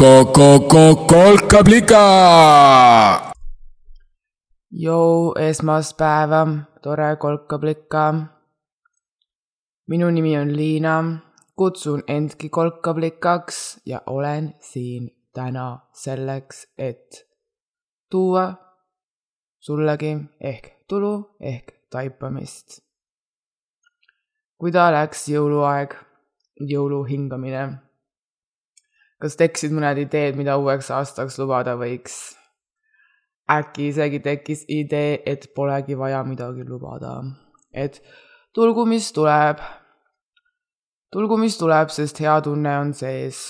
Kolkablika. Jou, esmaspäeva, tore kolkablika. minu nimi on Liina, kutsun endki kolkablikaks ja olen siin täna selleks, et tuua sullegi ehk tulu ehk taipamist. kui ta läks jõuluaeg, jõulu hingamine kas tekkisid mõned ideed, mida uueks aastaks lubada võiks? äkki isegi tekkis idee, et polegi vaja midagi lubada, et tulgu, mis tuleb. tulgu, mis tuleb, sest hea tunne on sees.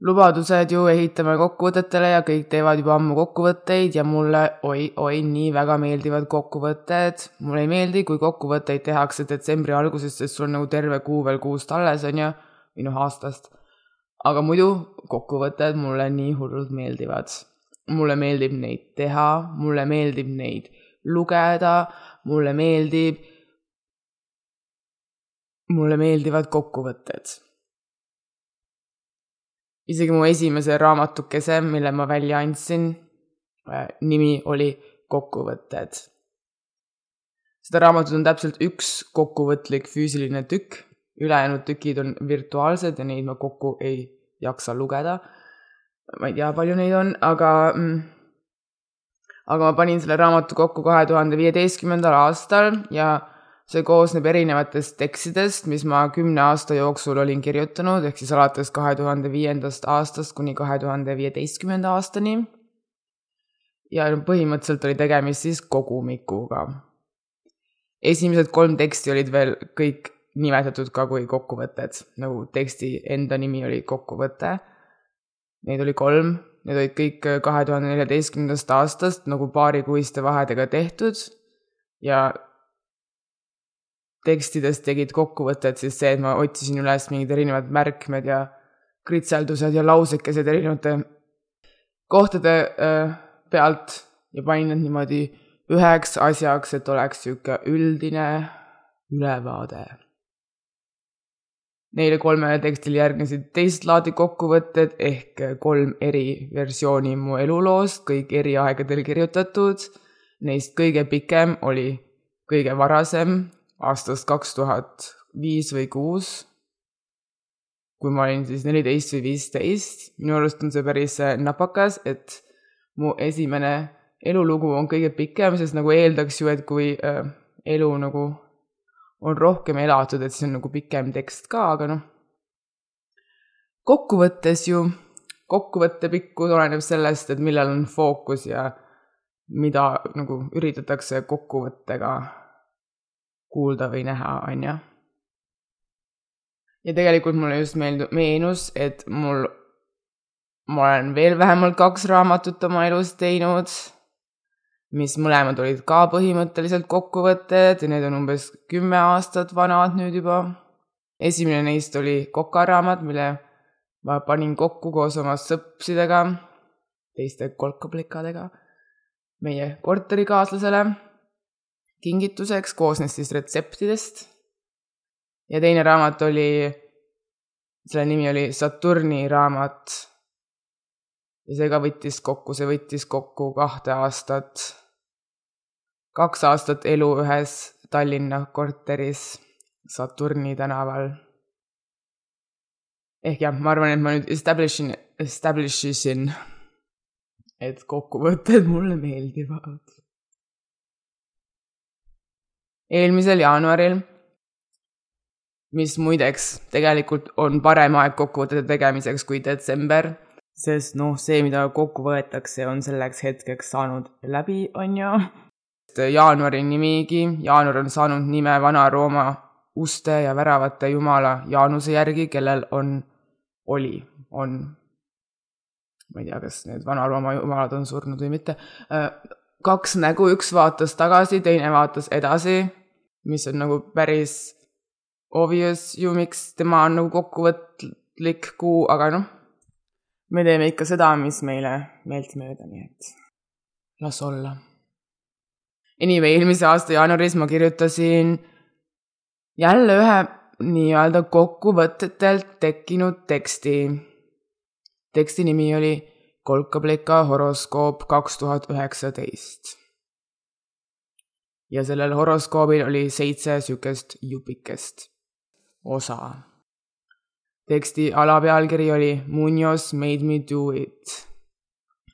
lubadused ju ehitame kokkuvõtetele ja kõik teevad juba ammu kokkuvõtteid ja mulle oi, oi, nii väga meeldivad kokkuvõtted. mulle ei meeldi, kui kokkuvõtteid tehakse detsembri alguses, sest sul on nagu terve kuu veel kuust alles, on ju või noh, aastast. aga muidu kokkuvõtted mulle nii hullult meeldivad. mulle meeldib neid teha, mulle meeldib neid lugeda, mulle meeldib, mulle meeldivad kokkuvõtted. isegi mu esimese raamatukese, mille ma välja andsin, äh, nimi oli Kokkuvõtted. seda raamatut on täpselt üks kokkuvõtlik füüsiline tükk ülejäänud tükid on virtuaalsed ja neid ma kokku ei jaksa lugeda. ma ei tea, palju neid on, aga mm, aga ma panin selle raamatu kokku kahe tuhande viieteistkümnendal aastal ja see koosneb erinevatest tekstidest, mis ma kümne aasta jooksul olin kirjutanud, ehk siis alates kahe tuhande viiendast aastast kuni kahe tuhande viieteistkümnenda aastani. ja põhimõtteliselt oli tegemist siis kogumikuga. esimesed kolm teksti olid veel kõik nimetatud ka kui kokkuvõtted, nagu teksti enda nimi oli kokkuvõte. Neid oli kolm, need olid kõik kahe tuhande neljateistkümnendast aastast nagu paarikuiste vahedega tehtud. Ja tekstidest tegid kokkuvõtted siis see, et ma otsisin üles mingid erinevad märkmed ja kritseldused ja lausekesed erinevate kohtade äh, pealt ja panin need niimoodi üheks asjaks, et oleks niisugune üldine ülevaade Neile kolmele tekstile järgnesid teist laadi kokkuvõtted ehk kolm eri versiooni mu eluloost, kõik eri aegadel kirjutatud. Neist kõige pikem oli kõige varasem, aastast kaks tuhat viis või kuus, kui ma olin siis neliteist või viisteist. minu arust on see päris napakas, et mu esimene elulugu on kõige pikem, sest nagu eeldaks ju, et kui äh, elu nagu on rohkem elatud, et see on nagu pikem tekst ka, aga noh. kokkuvõttes ju, kokkuvõtte pikkus oleneb sellest, et millal on fookus ja mida nagu üritatakse kokkuvõttega kuulda või näha, on ju. ja tegelikult mulle just meeldib, meenus, et mul, ma olen veel vähemalt kaks raamatut oma elus teinud mis mõlemad olid ka põhimõtteliselt kokkuvõtted ja need on umbes kümme aastat vanad nüüd juba. esimene neist oli kokaraamat, mille ma panin kokku koos oma sõpsidega, teiste kolkaplikadega, meie korterikaaslasele kingituseks, koosnes siis retseptidest. ja teine raamat oli, selle nimi oli Saturni raamat. ja see ka võttis kokku, see võttis kokku kahte aastat kaks aastat elu ühes Tallinna korteris Saturni tänaval. ehk jah, ma arvan, et ma nüüd establish in, establish isin, et kokkuvõtted mulle meeldivad. eelmisel jaanuaril, mis muideks tegelikult on parem aeg kokkuvõtete tegemiseks kui detsember, sest noh, see, mida kokku võetakse, on selleks hetkeks saanud läbi, on ju jaanuari nimigi, jaanuar on saanud nime Vana-Rooma uste ja väravate jumala Jaanuse järgi, kellel on, oli, on, ma ei tea, kas need Vana-Rooma jumalad on surnud või mitte, äh, kaks nägu, üks vaatas tagasi, teine vaatas edasi, mis on nagu päris obvious ju, miks tema on nagu kokkuvõtlik kuu, aga noh, me teeme ikka seda, mis meile meeltmööda, nii et las olla Anyway, eelmise aasta jaanuaris ma kirjutasin jälle ühe nii-öelda kokkuvõtetelt tekkinud teksti. teksti nimi oli Kolkablika horoskoop kaks tuhat üheksateist. ja sellel horoskoobil oli seitse sihukest jupikest osa. teksti alapealkiri oli Munoz made me do it.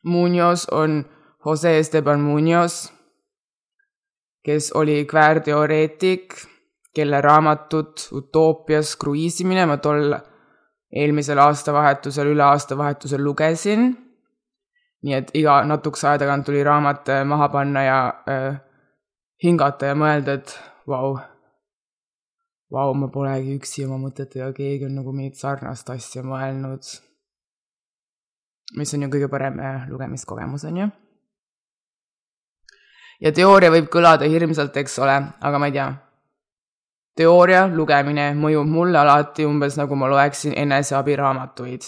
Munoz on Jose Esteban Munoz, kes oli kväärteoreetik, kelle raamatut Utoopias kruiisimine ma tol eelmisel aastavahetusel, üle aastavahetusel lugesin nii et iga natukese aja tagant tuli raamat äh, maha panna ja äh, hingata ja mõelda, et vau wow,, vau wow,, ma polegi üksi oma mõtetega, keegi on nagu mingit sarnast asja mõelnud. mis on ju kõige parem äh, lugemiskogemus, on ju. Ja teooria võib kõlada hirmsalt, eks ole, aga ma ei tea. teooria lugemine mõjub mulle alati umbes nagu ma loeksin eneseabiraamatuid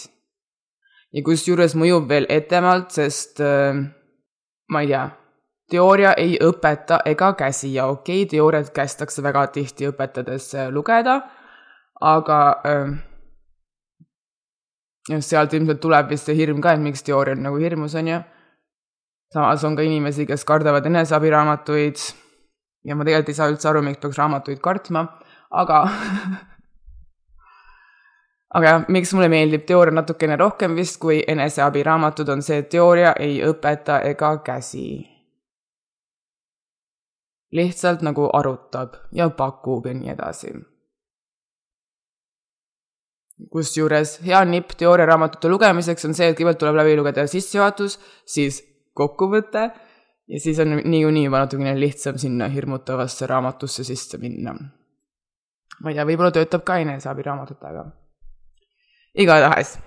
ja kusjuures mõjub veel etemalt, sest äh, ma ei tea, teooria ei õpeta ega käsi ja okei okay,, teooriat kästakse väga tihti õpetades äh, lugeda, aga äh, sealt ilmselt tuleb vist see hirm ka, et miks teooria on nagu hirmus, on ju. Samas on ka inimesi, kes kardavad eneseabiraamatuid ja ma tegelikult ei saa üldse aru, miks peaks raamatuid kartma, aga aga jah, miks mulle meeldib teooria natukene rohkem vist kui eneseabiraamatud, on see, et teooria ei õpeta ega käsi. lihtsalt nagu arutab ja pakub ja nii edasi. kusjuures hea nipp teooriaraamatute lugemiseks on see, et kõigepealt tuleb läbi lugeda sissejuhatus, siis kokkuvõte ja siis on niikuinii juba natukene lihtsam sinna hirmutavasse raamatusse sisse minna. ma ei tea, võib-olla töötab ka eneseabiraamatutega igatahes.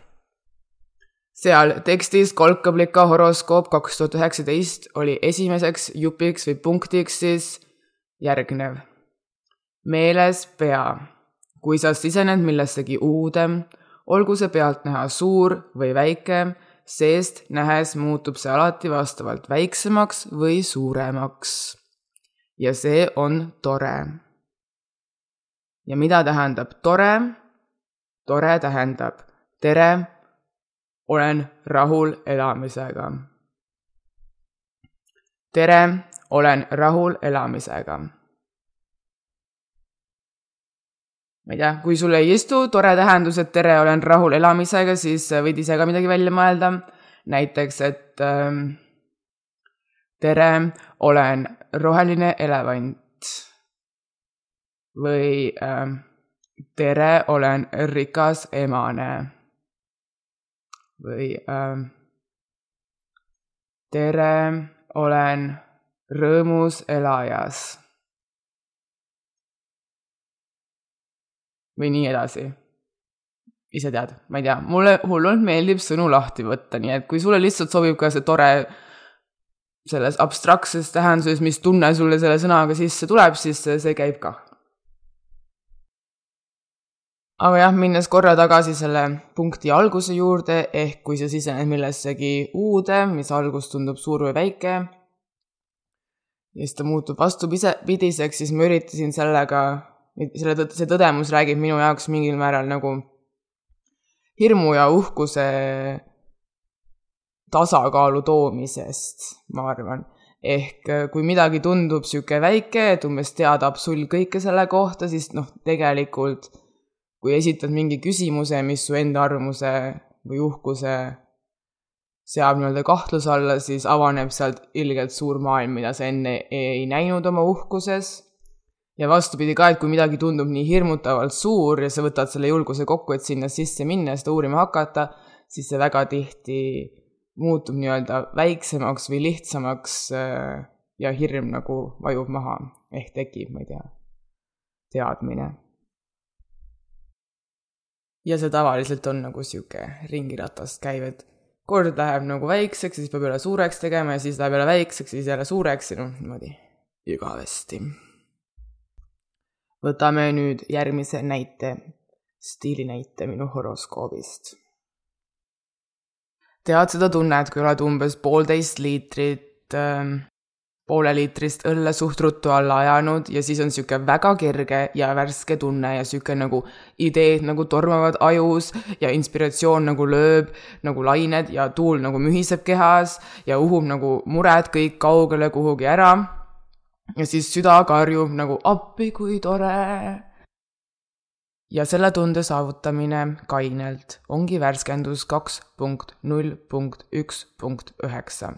seal tekstis kolkablika horoskoop kaks tuhat üheksateist oli esimeseks jupiks või punktiks siis järgnev. meeles pea, kui sa sisened millessegi uude, olgu see pealtnäha suur või väike, seest nähes muutub see alati vastavalt väiksemaks või suuremaks. ja see on tore. ja mida tähendab tore? tore tähendab tere, olen rahul elamisega. tere, olen rahul elamisega. Ma ei tea, kui sul ei istu tore tähendus, et tere, olen rahul elamisega, siis võid ise ka midagi välja mõelda. näiteks, et ähm, tere, olen roheline elevant. või ähm, tere, olen rikas emane. või äh, tere, olen rõõmus elajas. Või nii edasi. ise tead, ma ei tea, mulle hullult meeldib sõnu lahti võtta, nii et kui sulle lihtsalt sobib ka see tore selles abstraktses tähenduses, mis tunne sulle selle sõnaga sisse tuleb, siis see käib kah aga jah, minnes korra tagasi selle punkti alguse juurde, ehk kui sa sisened millessegi uude, mis alguses tundub suur või väike, ja siis ta muutub vastupidiseks, siis ma üritasin sellega, selle, see tõdemus räägib minu jaoks mingil määral nagu hirmu ja uhkuse tasakaalu toomisest, ma arvan. ehk kui midagi tundub niisugune väike, et umbes teadab sul kõike selle kohta, siis noh, tegelikult kui esitad mingi küsimuse, mis su enda arvamuse või uhkuse seab nii-öelda kahtluse alla, siis avaneb sealt ilgelt suur maailm, mida sa enne ei näinud oma uhkuses. Ja vastupidi ka, et kui midagi tundub nii hirmutavalt suur ja sa võtad selle julguse kokku, et sinna sisse minna ja seda uurima hakata, siis see väga tihti muutub nii-öelda väiksemaks või lihtsamaks äh, ja hirm nagu vajub maha ehk tekib, ma ei tea, teadmine ja see tavaliselt on nagu sihuke ringiratast käiv, et kord läheb nagu väikseks siis peab jälle suureks tegema ja siis läheb jälle väikseks siis jälle suureks ja noh, niimoodi igavesti. Võtame nüüd järgmise näite, stiilinäite minu horoskoobist. tead seda tunnet, kui oled umbes poolteist liitrit äh, poole liitrist õlle suht ruttu alla ajanud ja siis on sihuke väga kerge ja värske tunne ja sihuke nagu ideed nagu tormavad ajus ja inspiratsioon nagu lööb nagu lained ja tuul nagu mühiseb kehas ja uhub nagu mured kõik kaugele kuhugi ära. Ja siis süda karjub nagu appi, kui tore. ja selle tunde saavutamine kainelt ongi värskendus kaks punkt null punkt üks punkt üheksa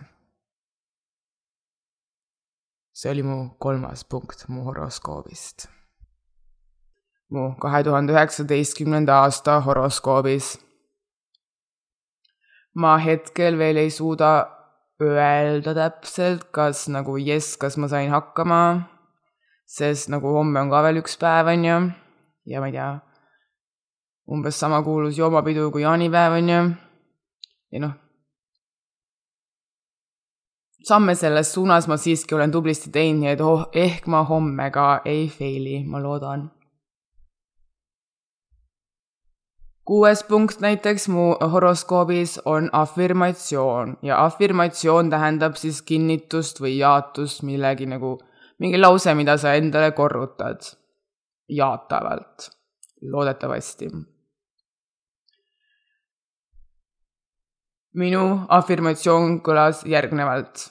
see oli mu kolmas punkt mu horoskoobist. mu kahe tuhande üheksateistkümnenda aasta horoskoobis. ma hetkel veel ei suuda öelda täpselt, kas nagu jess, kas ma sain hakkama, sest nagu homme on ka veel üks päev, on ju, ja ma ei tea, umbes sama kuulus joomapidu kui jaanipäev, on ju, ja noh, samme selles suunas ma siiski olen tublisti teinud, nii et oh, ehk ma homme ka ei fail'i, ma loodan. Kuues punkt näiteks mu horoskoobis on afirmatsioon. Ja afirmatsioon tähendab siis kinnitust või jaatust millegi nagu, mingi lause, mida sa endale korrutad. Jaatavalt, loodetavasti. Minu afirmatsioon kõlas järgnevalt.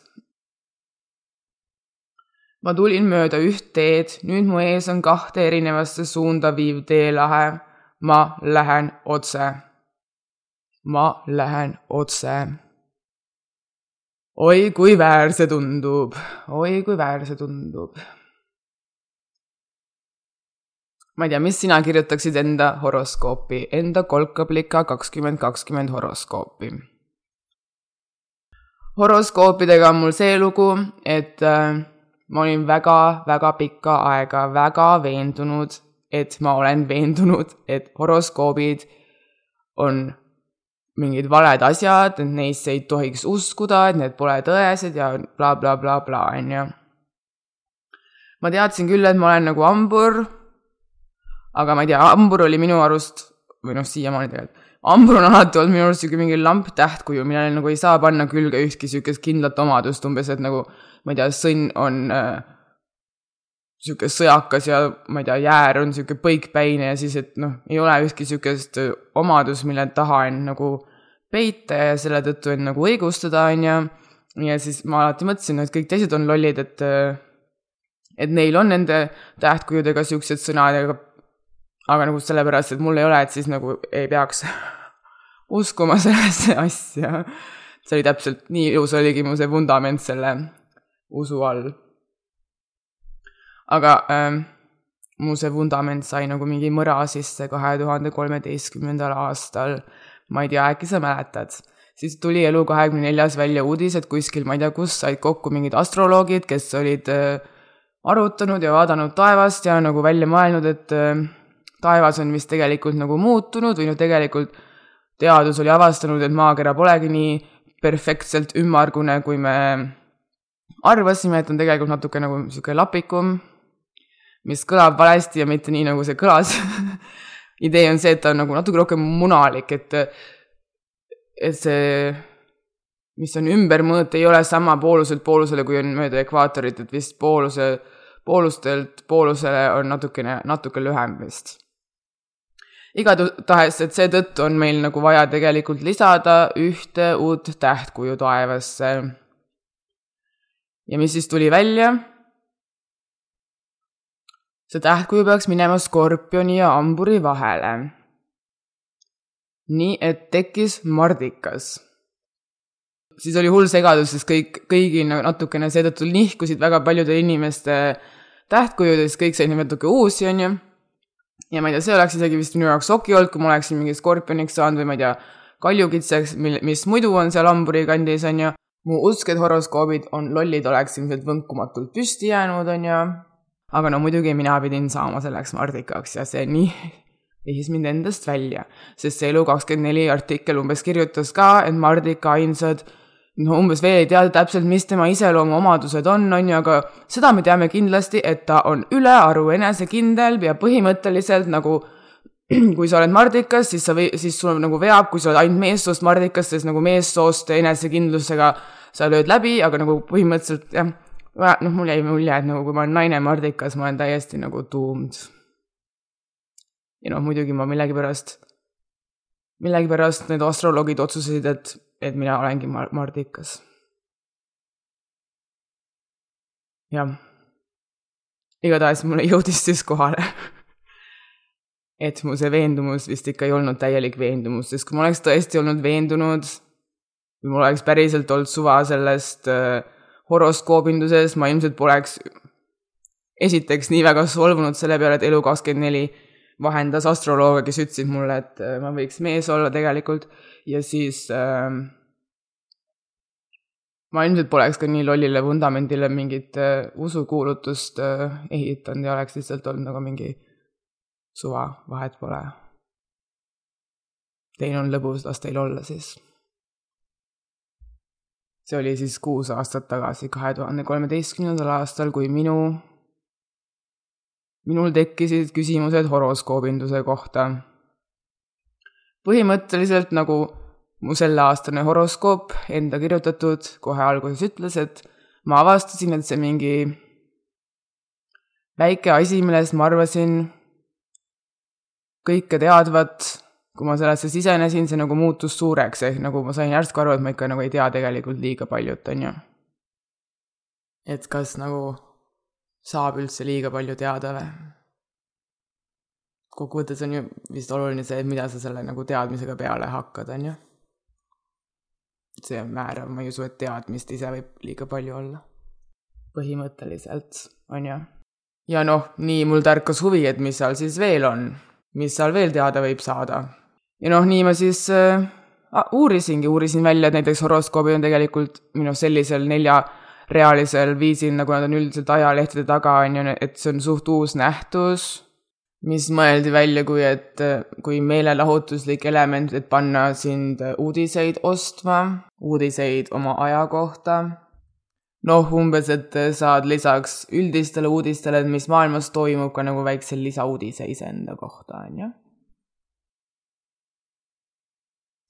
Ma tulin mööda üht teed, nüüd mu ees on kahte erinevasse suunda viiv teelahe. Ma lähen otse. ma lähen otse. oi, kui väär see tundub, oi, kui väär see tundub. ma ei tea, mis sina kirjutaksid enda horoskoopi, enda kolkablika kakskümmend kakskümmend horoskoopi horoskoopidega on mul see lugu, et äh, ma olin väga-väga pikka aega väga veendunud, et ma olen veendunud, et horoskoobid on mingid valed asjad, et neisse ei tohiks uskuda, et need pole tõesed ja blablabla bla, bla, onju. ma teadsin küll, et ma olen nagu hambur, aga ma ei tea, hambur oli minu arust, või noh, siiamaani tegelikult, hambur on alati olnud minu arust niisugune mingi lamptähtkuju, millele nagu ei saa panna külge ühtki niisugust kindlat omadust, umbes et nagu ma ei tea, sõnn on äh, sihuke sõjakas ja ma ei tea, jäär on sihuke põikpäine ja siis, et noh, ei ole ühtki sihukest äh, omadust, mille taha on nagu peita ja selle tõttu on nagu õigustada, on ju. ja siis ma alati mõtlesin, et kõik teised on lollid, et, äh, et neil on nende tähtkujudega siuksed sõnad, aga, aga nagu sellepärast, et mul ei ole, et siis nagu ei peaks uskuma sellesse asja. see oli täpselt, nii ilus oligi mu see vundament selle usu all. Aga ähm, mu see vundament sai nagu mingi mõra sisse kahe tuhande kolmeteistkümnendal aastal. ma ei tea, äkki sa mäletad? siis tuli Elu kahekümne neljas välja uudis, et kuskil, ma ei tea, kus said kokku mingid astroloogid, kes olid äh, arutanud ja vaadanud taevast ja nagu välja mõelnud, et äh, taevas on vist tegelikult nagu muutunud või noh, tegelikult teadus oli avastanud, et maakera polegi nii perfektselt ümmargune, kui me arvasime, et on tegelikult natuke nagu niisugune lapikum, mis kõlab valesti ja mitte nii, nagu see kõlas idee on see, et ta on nagu natuke rohkem munalik, et, et see, mis on ümbermõõt, ei ole sama pooluselt poolusele, kui on mööda ekvaatorit, et vist pooluse, poolustelt poolusele on natukene, natuke lühem vist. igatahes, et seetõttu on meil nagu vaja tegelikult lisada ühte uut tähtkuju taevasse ja mis siis tuli välja? See tähtkuju peaks minema skorpioni ja hamburi vahele. nii et tekkis mardikas. siis oli hull segadus, sest kõik, kõigil natukene seetõttu nihkusid väga paljude inimeste tähtkujud ja siis kõik said natuke uusi, onju. ja ma ei tea, see oleks isegi vist minu jaoks oki olnud, kui ma oleksin mingi skorpioniks saanud või ma ei tea, kaljukitseks, mil, mis muidu on seal hamburi kandis, onju mu usked horoskoobid on lollid, oleks ilmselt võnkumatult püsti jäänud, on ju. Aga no muidugi mina pidin saama selleks mardikaks ja see nii viis mind endast välja, sest see Elu24 artikkel umbes kirjutas ka, et mardika ainsad no umbes veel ei teada täpselt, mis tema iseloomuomadused on, on ju, aga seda me teame kindlasti, et ta on ülearu enesekindel ja põhimõtteliselt nagu kui sa oled mardikas, siis sa siis sul nagu veab, kui sa oled ainult meessoost mardikas, siis nagu meessoost enesekindlusega sa lööd läbi, aga nagu põhimõtteliselt jah, noh, mul jäi mulje, et nagu kui ma olen naine Mardikas, ma olen täiesti nagu doomed. ja noh, muidugi ma millegipärast, millegipärast need astroloogid otsustasid, et, et mina olengi Mardikas. jah. igatahes mulle jõudis siis kohale et mu see veendumus vist ikka ei olnud täielik veendumus, sest kui ma oleks tõesti olnud veendunud või mul oleks päriselt olnud suva sellest äh, horoskoobinduses, ma ilmselt poleks esiteks nii väga solvunud selle peale, et Elu24 vahendas astrolooge, kes ütlesid mulle, et äh, ma võiks mees olla tegelikult ja siis äh, ma ilmselt poleks ka nii lollile vundamendile mingit äh, usukuulutust äh, ehitanud ja oleks lihtsalt olnud nagu mingi suva, vahet pole. Teil on lõbus, las teil olla siis see oli siis kuus aastat tagasi, kahe tuhande kolmeteistkümnendal aastal, kui minu, minul tekkisid küsimused horoskoobinduse kohta. põhimõtteliselt nagu mu selleaastane horoskoop enda kirjutatud kohe alguses ütles, et ma avastasin, et see mingi väike asi, millest ma arvasin kõike teadvat, kui ma sellesse sisenesin, see nagu muutus suureks, ehk nagu ma sain järsku aru, et ma ikka nagu ei tea tegelikult liiga paljut, on ju. et kas nagu saab üldse liiga palju teada või? kokkuvõttes on ju vist oluline see, et mida sa selle nagu teadmisega peale hakkad, on ju. see on määrav, ma ei usu, et teadmist ise võib liiga palju olla. põhimõtteliselt, on ju. ja noh, nii mul tärkas huvi, et mis seal siis veel on, mis seal veel teada võib saada ja noh, nii ma siis äh, uurisingi, uurisin välja, et näiteks horoskoobid on tegelikult minu sellisel neljarealisel viisil, nagu nad on üldiselt ajalehtede taga, on ju, et see on suht uus nähtus, mis mõeldi välja kui, et kui meelelahutuslik element, et panna sind uudiseid ostma, uudiseid oma aja kohta. noh, umbes, et saad lisaks üldistele uudistele, mis maailmas toimub, ka nagu väikse lisauudise iseenda kohta, on ju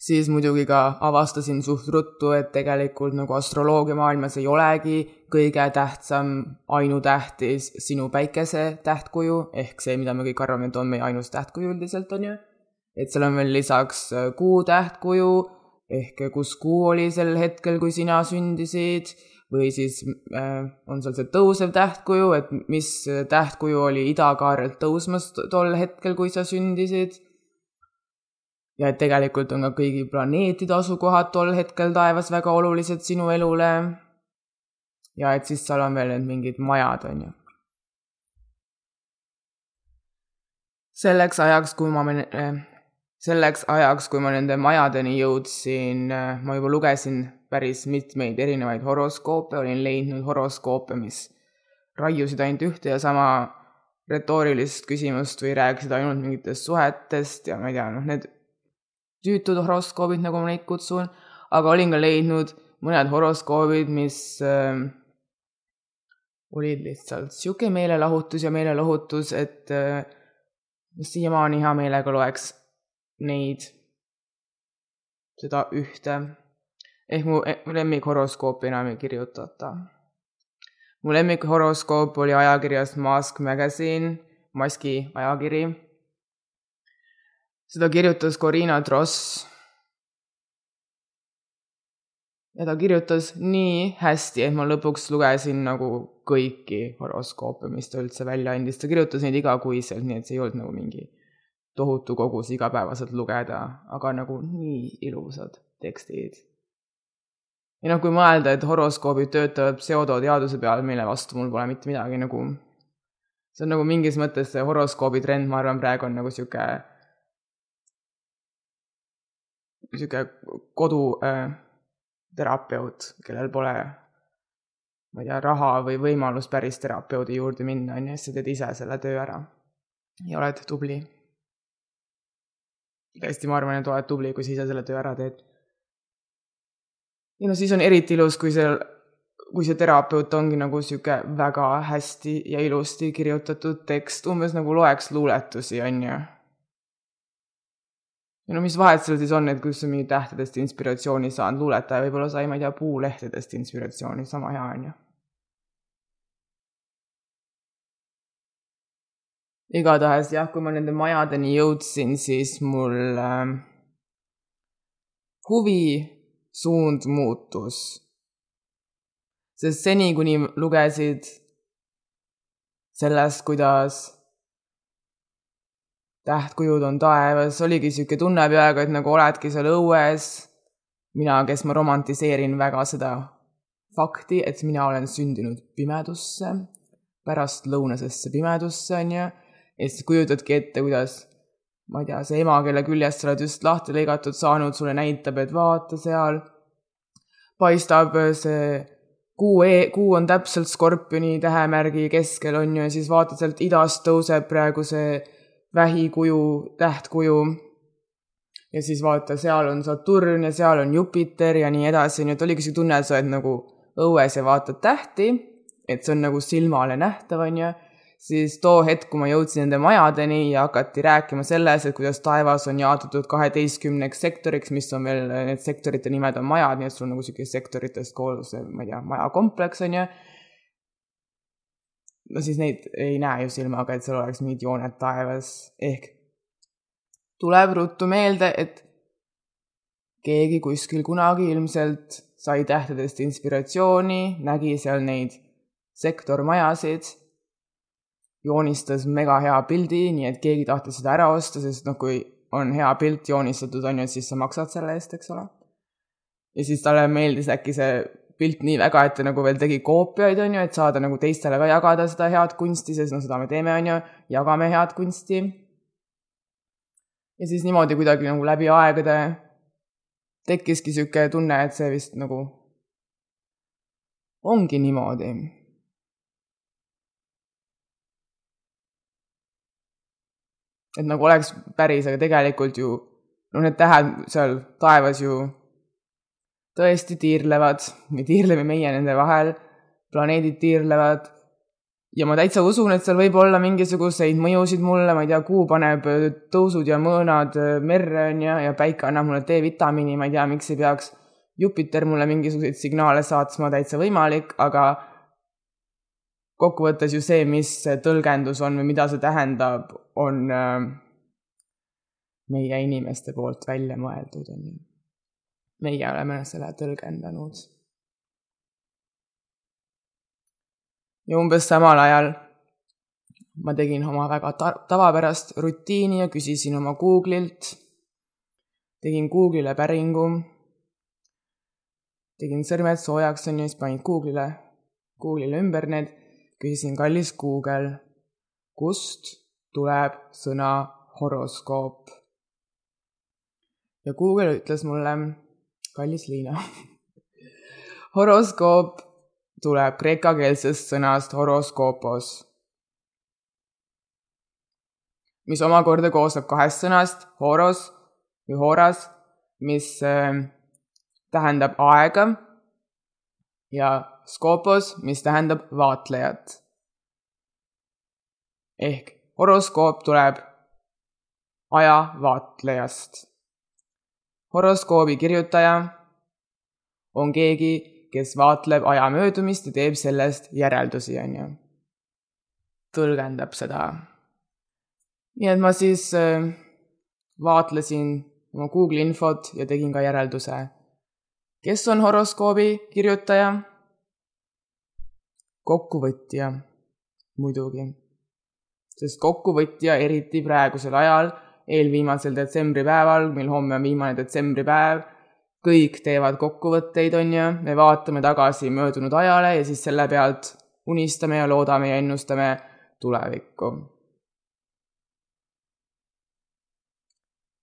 siis muidugi ka avastasin suht ruttu, et tegelikult nagu astroloogia maailmas ei olegi kõige tähtsam ainutähtis sinu päikese tähtkuju, ehk see, mida me kõik arvame, et on meie ainus tähtkuju üldiselt, on ju. et seal on veel lisaks äh, kuu tähtkuju, ehk kus kuu oli sel hetkel, kui sina sündisid, või siis äh, on seal see tõusev tähtkuju, et mis tähtkuju oli idakaarelt tõusmas tol hetkel, kui sa sündisid ja et tegelikult on ka kõigi planeetide asukohad tol hetkel taevas väga olulised sinu elule. ja et siis seal on veel need mingid majad, on ju. selleks ajaks, kui ma, selleks ajaks, kui ma nende majadeni jõudsin, ma juba lugesin päris mitmeid erinevaid horoskoope, olin leidnud horoskoope, mis raiusid ainult ühte ja sama retoorilist küsimust või rääkisid ainult mingitest suhetest ja ma ei tea, noh, need tüütud horoskoobid, nagu ma neid kutsun, aga olin ka leidnud mõned horoskoobid, mis äh, olid lihtsalt sihuke meelelahutus ja meelelahutus, et äh, siiamaani hea meelega loeks neid, seda ühte. ehk mu e-, lemmikhoroskoopi enam ei kirjutata. mu lemmikhoroskoop oli ajakirjas Mask Magazine, maski ajakiri seda kirjutas Corina Dross. ja ta kirjutas nii hästi, et ma lõpuks lugesin nagu kõiki horoskoope, mis ta üldse välja andis, ta kirjutas neid igakuiselt, nii et see ei olnud nagu mingi tohutu kogus igapäevaselt lugeda, aga nagu nii ilusad tekstid. ja noh, kui mõelda, et horoskoobid töötavad pseudoteaduse peal, mille vastu mul pole mitte midagi nagu, see on nagu mingis mõttes see horoskoobi trend, ma arvan, praegu on nagu sihuke niisugune koduterapeut äh,, kellel pole, ma ei tea, raha või võimalust päris terapeudi juurde minna, on ju, siis sa teed ise selle töö ära ja oled tubli. tõesti, ma arvan, et oled tubli, kui sa ise selle töö ära teed. ja no siis on eriti ilus, kui see, kui see terapeut ongi nagu niisugune väga hästi ja ilusti kirjutatud tekst, umbes nagu loeks luuletusi, on ju ja no mis vahet seal siis on, et kui sa mingi tähtedest inspiratsiooni saanud, luuletaja võib-olla sai, ma ei tea, puulehtedest inspiratsiooni, sama hea on ju. igatahes jah, kui ma nende majadeni jõudsin, siis mul äh, huvi suund muutus. sest seni, kuni lugesid sellest, kuidas tähtkujud on taevas, oligi niisugune tunne peaaegu, et nagu oledki seal õues. mina, kes ma romantiseerin väga seda fakti, et mina olen sündinud pimedusse, pärastlõunasesse pimedusse, on ju, ja siis kujutadki ette, kuidas ma ei tea, see ema, kelle küljest sa oled just lahti lõigatud saanud, sulle näitab, et vaata seal. Paistab see kuu e, kuu on täpselt skorpioni tähemärgi keskel, on ju, ja siis vaatad sealt idast tõuseb praegu see vähikuju, tähtkuju. ja siis vaata, seal on Saturn ja seal on Jupiter ja nii edasi, nii et oligi see tunne, et sa oled nagu õues ja vaatad tähti, et see on nagu silmale nähtav, on ju siis too hetk, kui ma jõudsin nende majadeni ja hakati rääkima selles, et kuidas taevas on jaotatud kaheteistkümneks sektoriks, mis on veel, need sektorite nimed on majad, nii et sul on nagu sihuke sektoritest koos, ma ei tea, majakompleks on ju. No siis neid ei näe ju silmaga, et seal oleks mingid jooned taevas, ehk tuleb ruttu meelde, et keegi kuskil kunagi ilmselt sai tähtedest inspiratsiooni, nägi seal neid sektormajasid joonistas mega hea pildi, nii et keegi tahtis seda ära osta, sest noh, kui on hea pilt joonistatud, on ju, siis sa maksad selle eest, eks ole. ja siis talle meeldis äkki see pilt nii väga, et ta nagu veel tegi koopiaid, on ju, et saada nagu teistele ka jagada seda head kunsti, sest noh, seda me teeme, on ju, jagame head kunsti. ja siis niimoodi kuidagi nagu läbi aegade tekkiski niisugune tunne, et see vist nagu ongi niimoodi et nagu oleks päris, aga tegelikult ju noh, need tähed seal taevas ju tõesti tiirlevad, me tiirleme meie nende vahel, planeedid tiirlevad. Ja ma täitsa usun, et seal võib olla mingisuguseid mõjusid mulle, ma ei tea, kuu paneb tõusud ja mõõnad merre, on ju, ja päike annab mulle D-vitamiini, ma ei tea, miks ei peaks Jupiter mulle mingisuguseid signaale saatma, täitsa võimalik, aga kokkuvõttes ju see, mis see tõlgendus on või mida see tähendab, on äh, meie inimeste poolt välja mõeldud, on ju. Meie oleme selle tõlgendanud. ja umbes samal ajal ma tegin oma väga ta tavapärast rutiini ja küsisin oma Google'ilt, tegin Google'ile päringu, tegin sõrmed soojaks, on ju, siis panin Google'ile, Google'ile ümber need küsisin, kallis Google, kust tuleb sõna horoskoop? ja Google ütles mulle, kallis Liina horoskoop tuleb kreekakeelsest sõnast horoskoopos, mis omakorda koosneb kahest sõnast, horos või horas, mis äh, tähendab aega ja skopos, mis tähendab vaatlejat. ehk horoskoop tuleb aja vaatlejast. Horoskoobi kirjutaja on keegi, kes vaatleb aja möödumist ja teeb sellest järeldusi, on ju. tõlgendab seda. nii et ma siis äh, vaatlesin oma Google infot ja tegin ka järelduse. kes on horoskoobi kirjutaja? kokkuvõtja, muidugi. sest kokkuvõtja, eriti praegusel ajal, eelviimasel detsembripäeval, mil homme on viimane detsembripäev, kõik teevad kokkuvõtteid, on ju, me vaatame tagasi möödunud ajale ja siis selle pealt unistame ja loodame ja ennustame tulevikku.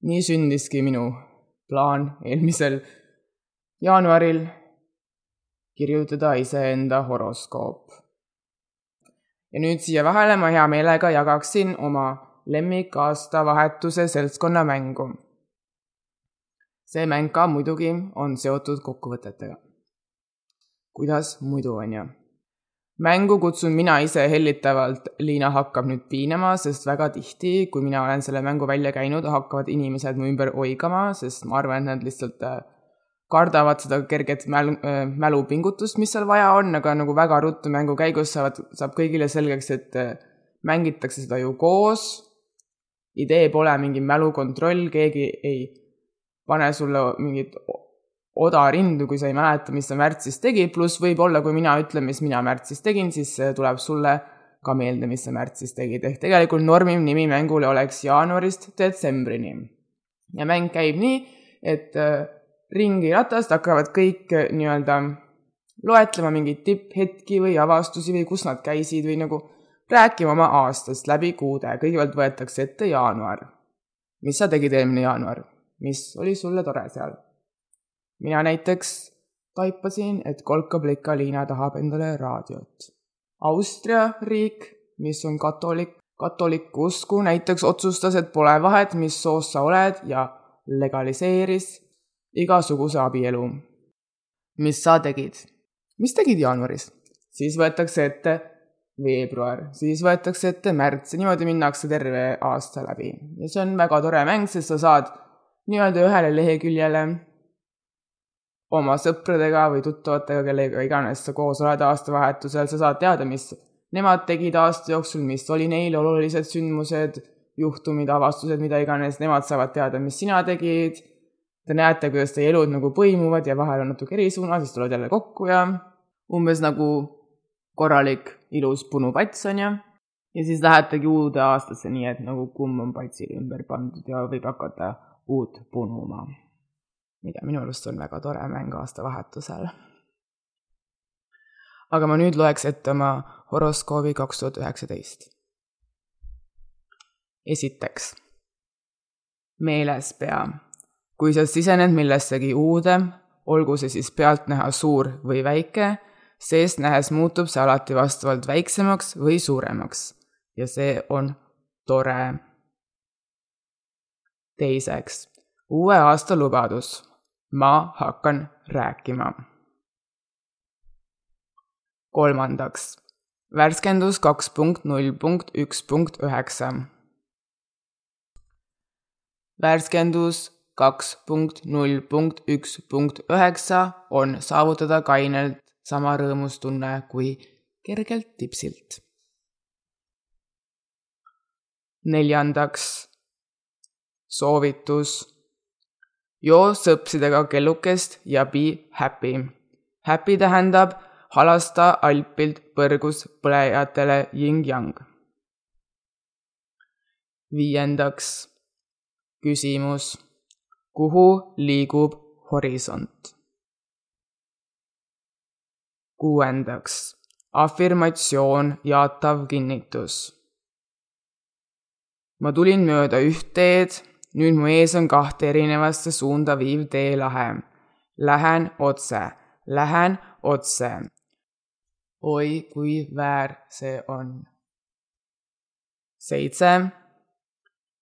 nii sündiski minu plaan eelmisel jaanuaril kirjutada iseenda horoskoop. ja nüüd siia vahele ma hea meelega jagaksin oma lemmikaastavahetuse seltskonnamängu. see mäng ka muidugi on seotud kokkuvõtetega. kuidas muidu, on ju? mängu kutsun mina ise hellitavalt, Liina hakkab nüüd piinama, sest väga tihti, kui mina olen selle mängu välja käinud, hakkavad inimesed mu ümber oigama, sest ma arvan, et nad lihtsalt äh, kardavad seda kerget mälu, äh, mälupingutust, mis seal vaja on, aga nagu väga ruttu mängu käigus saavad, saab kõigile selgeks, et äh, mängitakse seda ju koos. Idee pole mingi mälukontroll, keegi ei pane sulle mingit odarindu, kui sa ei mäleta, mis sa märtsis tegid, pluss võib-olla, kui mina ütlen, mis mina märtsis tegin, siis tuleb sulle ka meelde, mis sa märtsis tegid, ehk tegelikult normiv nimi mängule oleks jaanuarist detsembrini. ja mäng käib nii, et äh, ringiratast hakkavad kõik äh, nii-öelda loetlema mingeid tipphetki või avastusi või kus nad käisid või nagu rääkima oma aastast läbi kuude. kõigepealt võetakse ette jaanuar. mis sa tegid eelmine jaanuar? mis oli sulle tore seal? mina näiteks taipasin, et kolka-plika Liina tahab endale raadiot. Austria riik, mis on katolik, katolikku usku, näiteks otsustas, et pole vahet, mis soost sa oled ja legaliseeris igasuguse abielu. mis sa tegid? mis tegid jaanuaris? siis võetakse ette veebruar, siis võetakse ette märts ja niimoodi minnakse terve aasta läbi. ja see on väga tore mäng, sest sa saad nii-öelda ühele leheküljele oma sõpradega või tuttavatega, kellega iganes sa koos oled aastavahetusel, sa saad teada, mis nemad tegid aasta jooksul, mis oli neil olulised sündmused, juhtumid, avastused, mida iganes, nemad saavad teada, mis sina tegid. Te näete, kuidas teie elud nagu põimuvad ja vahel on natuke eri suunas, siis tulevad jälle kokku ja umbes nagu korralik ilus punupats on ju. ja siis lähetegi uude aastasse nii, et nagu kumm on patsile ümber pandud ja võib hakata uut punuma mida minu arust on väga tore mäng aastavahetusel. aga ma nüüd loeks ette oma horoskoobi kaks tuhat üheksateist. esiteks, meeles pea, kui sa sisened millessegi uude, olgu see siis pealtnäha suur või väike, seest nähes muutub see alati vastavalt väiksemaks või suuremaks ja see on tore. teiseks, uue aasta lubadus ma hakkan rääkima. kolmandaks, värskendus kaks punkt null punkt üks punkt üheksa. värskendus kaks punkt null punkt üks punkt üheksa on saavutada kainelt sama rõõmustunne kui kergelt tipsilt. neljandaks, soovitus joo sõpsidega kellukest ja be happy. Happy tähendab halasta alpilt põrgus põlejatele yin-yang. viiendaks küsimus. kuhu liigub horisont? Kuuendaks afirmatsioon, jaatav kinnitus. ma tulin mööda üht teed nüüd mu ees on kahte erinevasse suunda viiv teelahe. Lähen otse, lähen otse. oi, kui väär see on. seitse.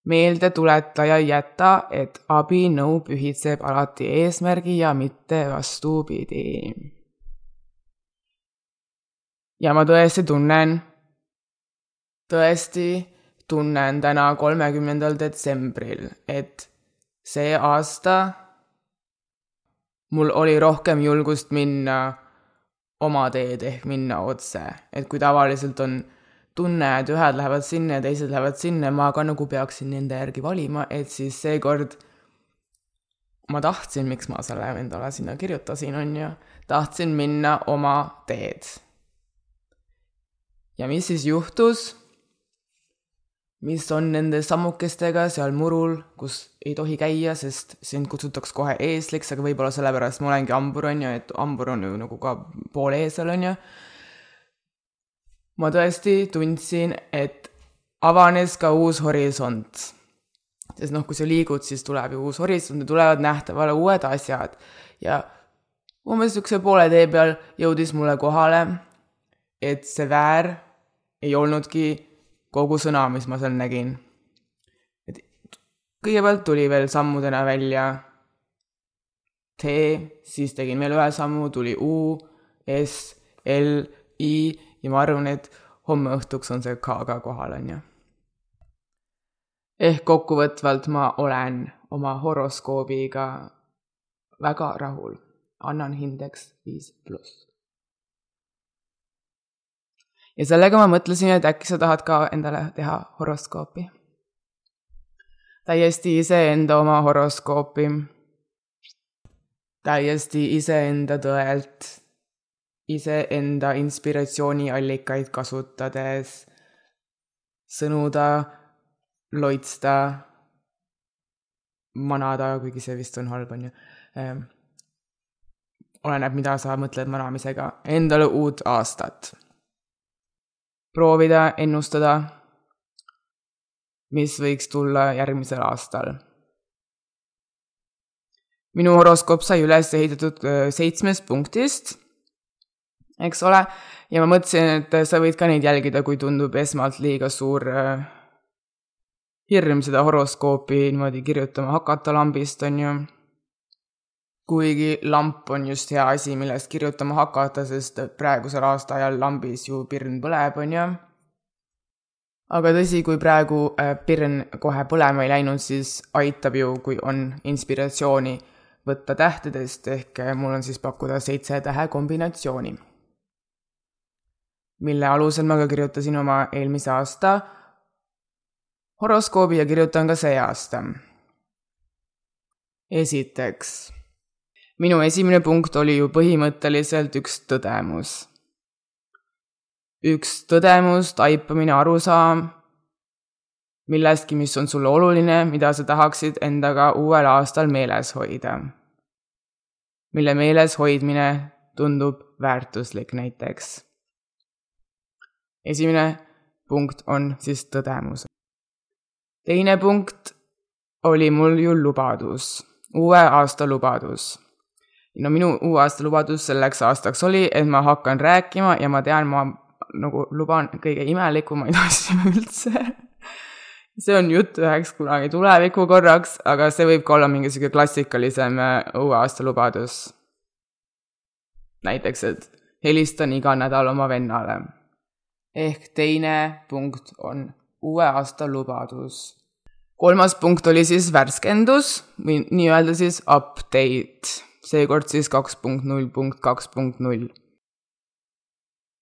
meeldetuletaja jäta, et abinõu pühitseb alati eesmärgi ja mitte vastupidi. Ja ma tõesti tunnen, tõesti tunnen täna, kolmekümnendal detsembril, et see aasta mul oli rohkem julgust minna oma teed ehk minna otse, et kui tavaliselt on tunne, et ühed lähevad sinna ja teised lähevad sinna, ma ka nagu peaksin nende järgi valima, et siis seekord ma tahtsin, miks ma selle endale sinna kirjutasin, on ju, tahtsin minna oma teed. Ja mis siis juhtus? mis on nende sammukestega seal murul, kus ei tohi käia, sest sind kutsutakse kohe eesliks, aga võib-olla sellepärast ma olengi hambur, on ju, et hambur on ju nagu ka pool eesel, on ju. ma tõesti tundsin, et avanes ka uus horisont. sest noh, kui sa liigud, siis tuleb ju uus horisont ja tulevad nähtavale uued asjad. ja umbes niisuguse poole tee peal jõudis mulle kohale, et see väär ei olnudki kogu sõna, mis ma seal nägin. et kõigepealt tuli veel sammudena välja T, siis tegin veel ühe sammu, tuli U, S, L, I ja ma arvan, et homme õhtuks on see K ka kohal, on ju. ehk kokkuvõtvalt ma olen oma horoskoobiga väga rahul, annan hindeks viis pluss. Ja sellega ma mõtlesin, et äkki sa tahad ka endale teha horoskoopi. täiesti iseenda oma horoskoopi. täiesti iseenda tõelt, iseenda inspiratsiooniallikaid kasutades, sõnuda, loitsta, manada, kuigi see vist on halb, on ju. Ehm, oleneb, mida sa mõtled manamisega, endale uut aastat proovida ennustada, mis võiks tulla järgmisel aastal. minu horoskoop sai üles ehitatud seitsmest punktist, eks ole, ja ma mõtlesin, et sa võid ka neid jälgida, kui tundub esmalt liiga suur hirm seda horoskoopi niimoodi kirjutama hakata lambist, on ju kuigi lamp on just hea asi, millest kirjutama hakata, sest praegusel aastaajal lambis ju pirn põleb, on ju. aga tõsi, kui praegu äh, pirn kohe põlema ei läinud, siis aitab ju, kui on inspiratsiooni võtta tähtedest, ehk äh, mul on siis pakkuda seitse tähe kombinatsiooni, mille alusel ma ka kirjutasin oma eelmise aasta horoskoobi ja kirjutan ka see aasta. esiteks minu esimene punkt oli ju põhimõtteliselt üks tõdemus. üks tõdemus, taipamine, arusaam millestki, mis on sulle oluline, mida sa tahaksid endaga uuel aastal meeles hoida. mille meeles hoidmine tundub väärtuslik näiteks. esimene punkt on siis tõdemus. teine punkt oli mul ju lubadus, uue aasta lubadus no minu uue aasta lubadus selleks aastaks oli, et ma hakkan rääkima ja ma tean, ma nagu luban kõige imelikumaid asju üldse. see on jutt üheks kunagi tuleviku korraks, aga see võib ka olla mingi sihuke klassikalisem äh, uue aasta lubadus. näiteks, et helistan iga nädal oma vennale. ehk teine punkt on uue aasta lubadus. kolmas punkt oli siis värskendus või nii-öelda siis update seekord siis kaks punkt null punkt kaks punkt null.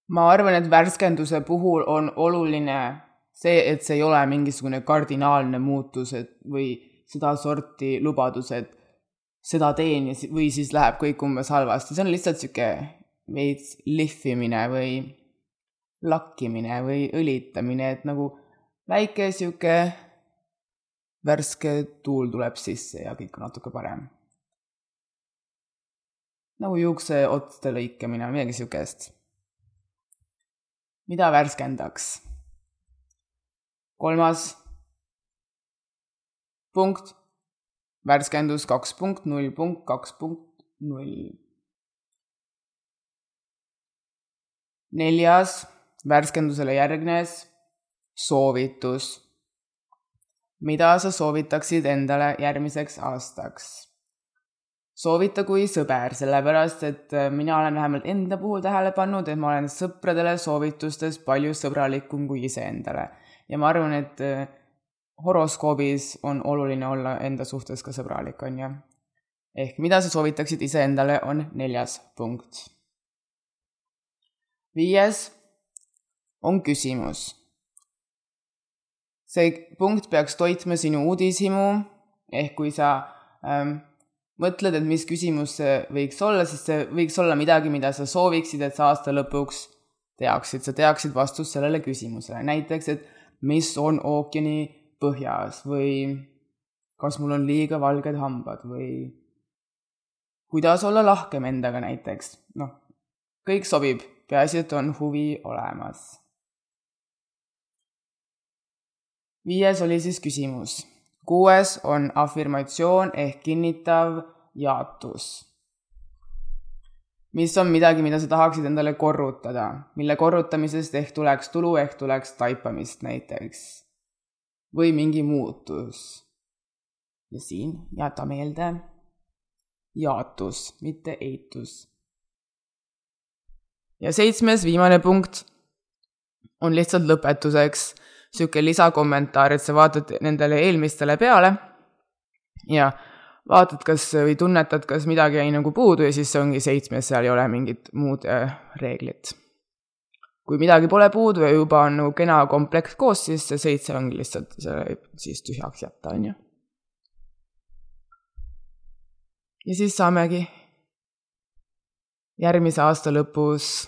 ma arvan, et värskenduse puhul on oluline see, et see ei ole mingisugune kardinaalne muutus, et või sedasorti lubadus, et seda teen ja või siis läheb kõik umbes halvasti, see on lihtsalt sihuke veits lihvimine või lakkimine või õlitamine, et nagu väike sihuke värske tuul tuleb sisse ja kõik on natuke parem nagu juukseotste lõikamine, midagi sihukest. mida värskendaks? kolmas punkt, värskendus kaks punkt null punkt kaks punkt null. neljas, värskendusele järgnes soovitus. mida sa soovitaksid endale järgmiseks aastaks? Soovita kui sõber, sellepärast et äh, mina olen vähemalt enda puhul tähele pannud, et ma olen sõpradele soovitustes palju sõbralikum kui iseendale. ja ma arvan, et äh, horoskoobis on oluline olla enda suhtes ka sõbralik, on ju. ehk mida sa soovitaksid iseendale, on neljas punkt. viies on küsimus. see punkt peaks toitma sinu uudishimu, ehk kui sa ähm, mõtled, et mis küsimus see võiks olla, siis see võiks olla midagi, mida sa sooviksid, et sa aasta lõpuks teaksid, sa teaksid vastust sellele küsimusele, näiteks, et mis on ookeani põhjas või kas mul on liiga valged hambad või kuidas olla lahkem endaga näiteks, noh, kõik sobib, peaasi, et on huvi olemas. viies oli siis küsimus kuues on afirmatsioon ehk kinnitav jaatus. mis on midagi, mida sa tahaksid endale korrutada, mille korrutamisest ehk tuleks tulu, ehk tuleks taipamist näiteks. või mingi muutus. ja siin jäta meelde jaatus, mitte eitus. ja seitsmes, viimane punkt on lihtsalt lõpetuseks niisugune lisakommentaar, et sa vaatad nendele eelmistele peale ja vaatad, kas või tunnetad, kas midagi jäi nagu puudu ja siis see ongi seitsmes, seal ei ole mingit muud äh, reeglit. kui midagi pole puudu ja juba on nagu kena komplekt koos, siis see seitse ongi lihtsalt see siis tühjaks jätta, on ju. ja siis saamegi järgmise aasta lõpus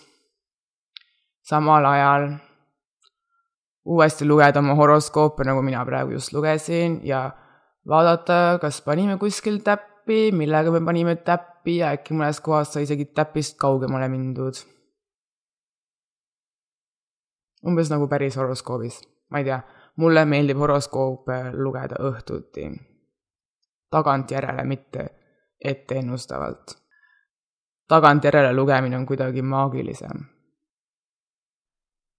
samal ajal uuesti lugeda oma horoskoope, nagu mina praegu just lugesin ja vaadata, kas panime kuskil täppi, millega me panime täppi ja äkki mõnes kohas sai isegi täpist kaugemale mindud umbes nagu päris horoskoobis, ma ei tea, mulle meeldib horoskoope lugeda õhtuti. tagantjärele, mitte etteennustavalt. tagantjärele lugemine on kuidagi maagilisem.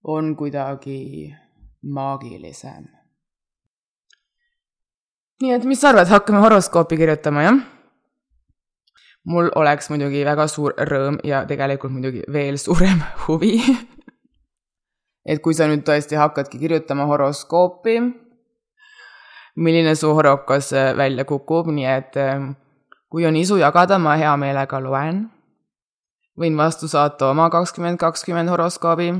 on kuidagi maagilisem. nii et mis sa arvad, hakkame horoskoopi kirjutama, jah? mul oleks muidugi väga suur rõõm ja tegelikult muidugi veel suurem huvi et kui sa nüüd tõesti hakkadki kirjutama horoskoopi, milline su horokas äh, välja kukub, nii et ähm, kui on isu jagada, ma hea meelega loen. võin vastu saata oma kakskümmend kakskümmend horoskoobi.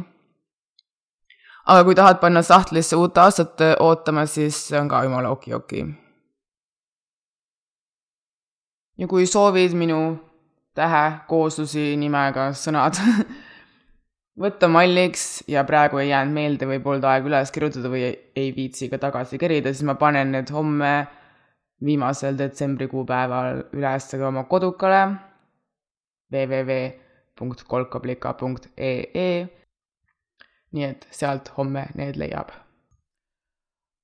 Aga kui tahad panna sahtlisse uut aastat äh, ootama, siis see on ka jumala oki-oki. ja kui soovid minu tähe kooslusi nimega sõnad võtta malliks ja praegu ei jäänud meelde või polnud aega üles kirjutada või ei, ei viitsi ka tagasi kerida, siis ma panen need homme viimasel detsembrikuu päeval üles ka oma kodukale www.kolkablika.ee. nii et sealt homme need leiab.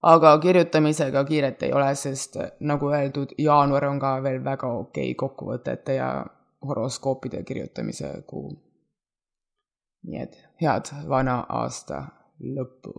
aga kirjutamisega kiiret ei ole, sest nagu öeldud, jaanuar on ka veel väga okei kokkuvõtete ja horoskoopide kirjutamise kuu nii et head vana aasta lõppu